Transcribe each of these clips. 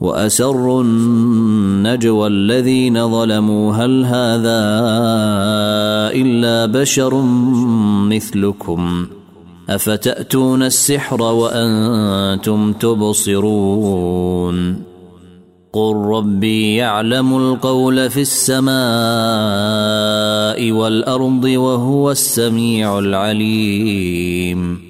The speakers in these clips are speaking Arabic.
وأسروا النجوى الذين ظلموا. هل هذا إلا بشر مثلكم؟ أفتأتون السحر وأنتم تبصرون؟ قل ربي يعلم القول في السماء والأرض وهو السميع العليم.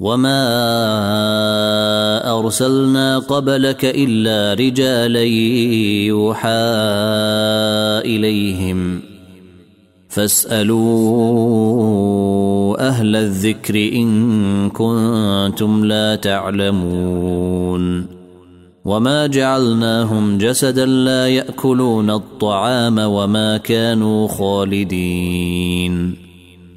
وما ارسلنا قبلك الا رجالا يوحى اليهم فاسالوا أهل الذكر ان كنتم لا تعلمون وما جعلناهم جسدا لا ياكلون الطعام وما كانوا خالدين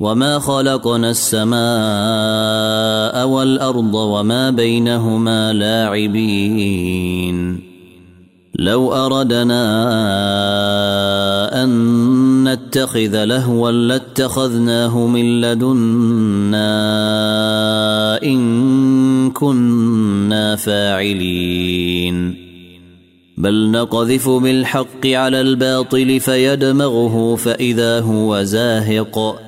وما خلقنا السماء والارض وما بينهما لاعبين. لو اردنا ان نتخذ لهوا لاتخذناه من لدنا ان كنا فاعلين. بل نقذف بالحق على الباطل فيدمغه فاذا هو زاهق.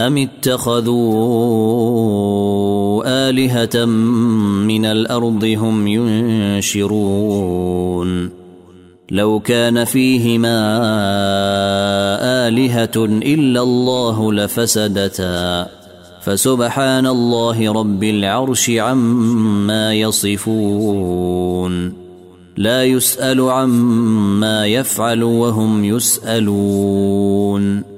أم اتخذوا آلهة من الأرض هم ينشرون؟ لو كان فيهما آلهة إلا الله لفسدتا. فسبحان الله رب العرش عما يصفون. لا يسأل عما يفعل وهم يسألون.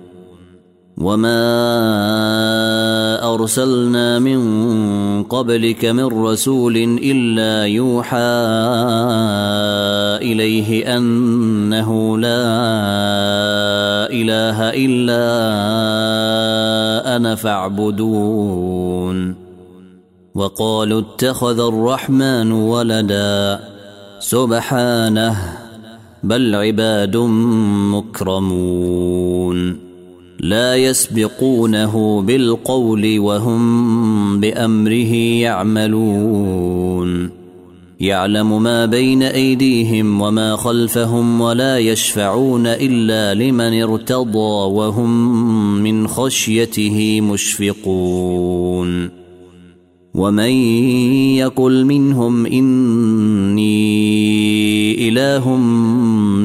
وما ارسلنا من قبلك من رسول الا يوحى اليه انه لا اله الا أنا فاعبدون وقالوا اتخذ الرحمن ولدا سبحانه بل عباد مكرمون لا يسبقونه بالقول وهم بأمره يعملون. يعلم ما بين أيديهم وما خلفهم ولا يشفعون إلا لمن ارتضى وهم من خشيته مشفقون. ومن يقل منهم إني إله من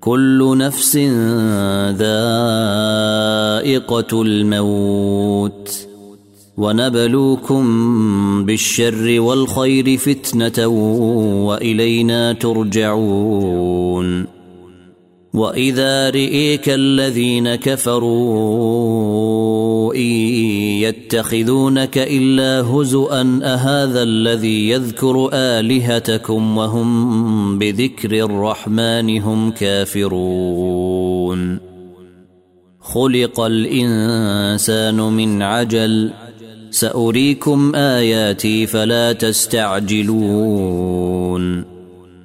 كل نفس ذائقة الموت. ونبلوكم بالشر والخير فتنة وإلينا ترجعون. واذا رئيك الذين كفروا ان يتخذونك الا هزءا اهذا الذي يذكر الهتكم وهم بذكر الرحمن هم كافرون خلق الانسان من عجل ساريكم اياتي فلا تستعجلون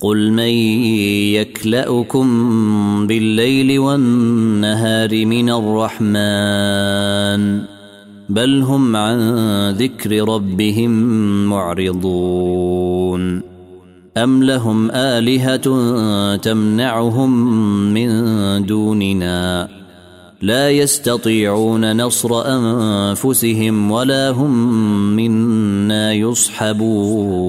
قل من يكلأكم بالليل والنهار من الرحمن بل هم عن ذكر ربهم معرضون أم لهم آلهة تمنعهم من دوننا لا يستطيعون نصر أنفسهم ولا هم منا يصحبون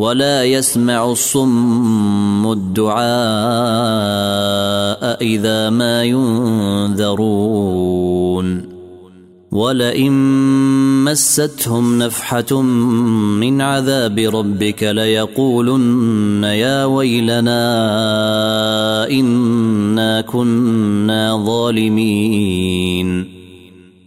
ولا يسمع الصم الدعاء إذا ما ينذرون. ولئن مستهم نفحة من عذاب ربك ليقولن يا ويلنا إنا كنا ظالمين.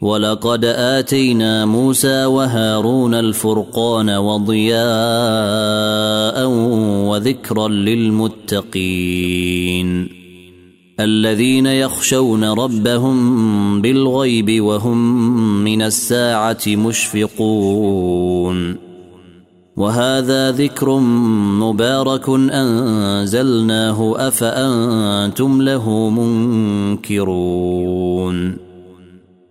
ولقد آتينا موسى وهارون الفرقان وضياء وذكرا للمتقين الذين يخشون ربهم بالغيب وهم من الساعة مشفقون وهذا ذكر مبارك أنزلناه أفأنتم له منكرون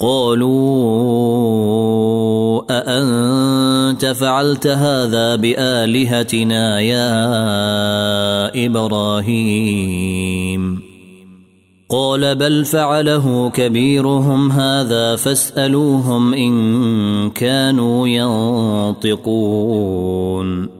قالوا أأنت فعلت هذا بآلهتنا يا إبراهيم؟ قال بل فعله كبيرهم هذا فاسألوهم إن كانوا ينطقون.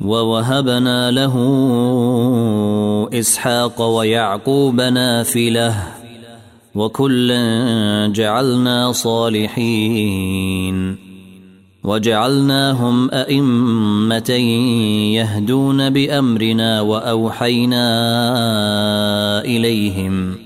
ووهبنا له إسحاق ويعقوب نافلة وكلا جعلنا صالحين وجعلناهم أئمة يهدون بأمرنا وأوحينا إليهم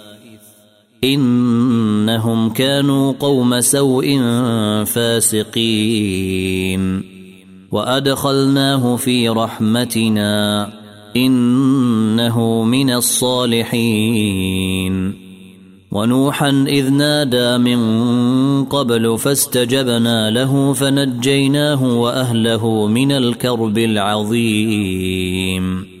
إنهم كانوا قوم سوء فاسقين. وأدخلناه في رحمتنا. إنه من الصالحين. ونوحا إذ نادى من قبل فاستجبنا له فنجيناه وأهله من الكرب العظيم.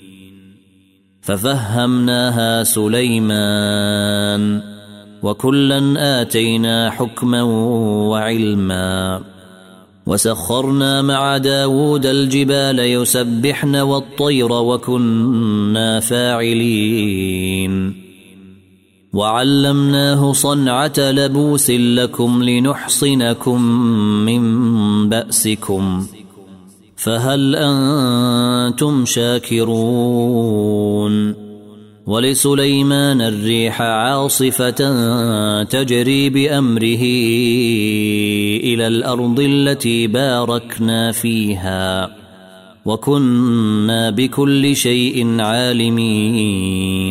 ففهمناها سليمان وكلا اتينا حكما وعلما وسخرنا مع داود الجبال يسبحن والطير وكنا فاعلين وعلمناه صنعه لبوس لكم لنحصنكم من باسكم فهل أنتم شاكرون؟ ولسليمان الريح عاصفة تجري بأمره إلى الأرض التي باركنا فيها وكنا بكل شيء عالمين.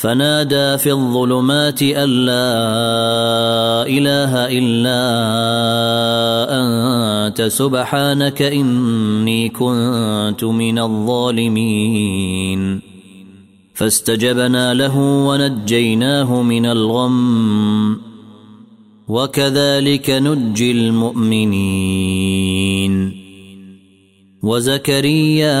فنادى في الظلمات أن لا إله إلا أنت سبحانك إني كنت من الظالمين. فاستجبنا له ونجيناه من الغم. وكذلك نجي المؤمنين. وزكريا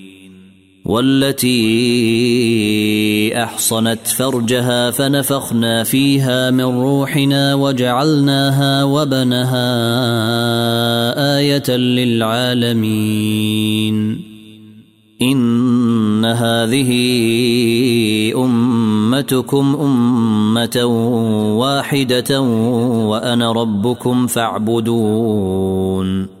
والتي أحصنت فرجها فنفخنا فيها من روحنا وجعلناها وبنها آية للعالمين. إن هذه أمتكم أمة واحدة وأنا ربكم فاعبدون.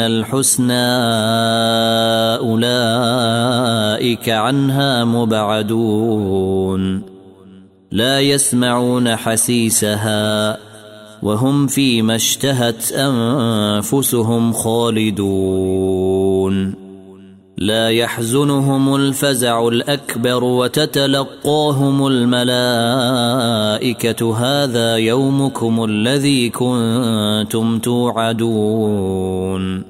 الحسنى أولئك عنها مبعدون. لا يسمعون حسيسها وهم فيما اشتهت أنفسهم خالدون. لا يحزنهم الفزع الأكبر وتتلقاهم الملائكة هذا يومكم الذي كنتم توعدون.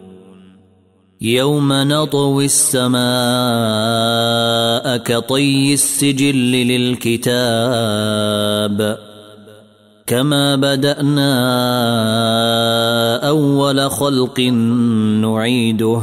يوم نطوي السماء كطي السجل للكتاب. كما بدأنا أول خلق نعيده.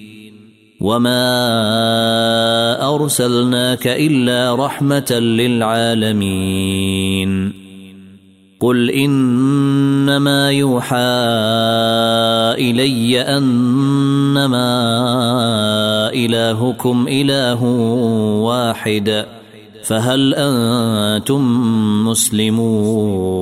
وما ارسلناك الا رحمه للعالمين قل انما يوحى الي انما الهكم اله واحد فهل أنتم مسلمون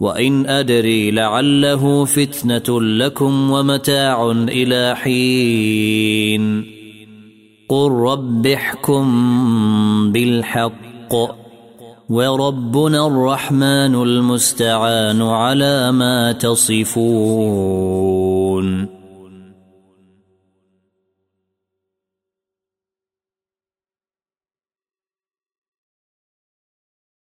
وإن أدري لعله فتنة لكم ومتاع إلى حين. قل رب احكم بالحق. وربنا الرحمن المستعان على ما تصفون.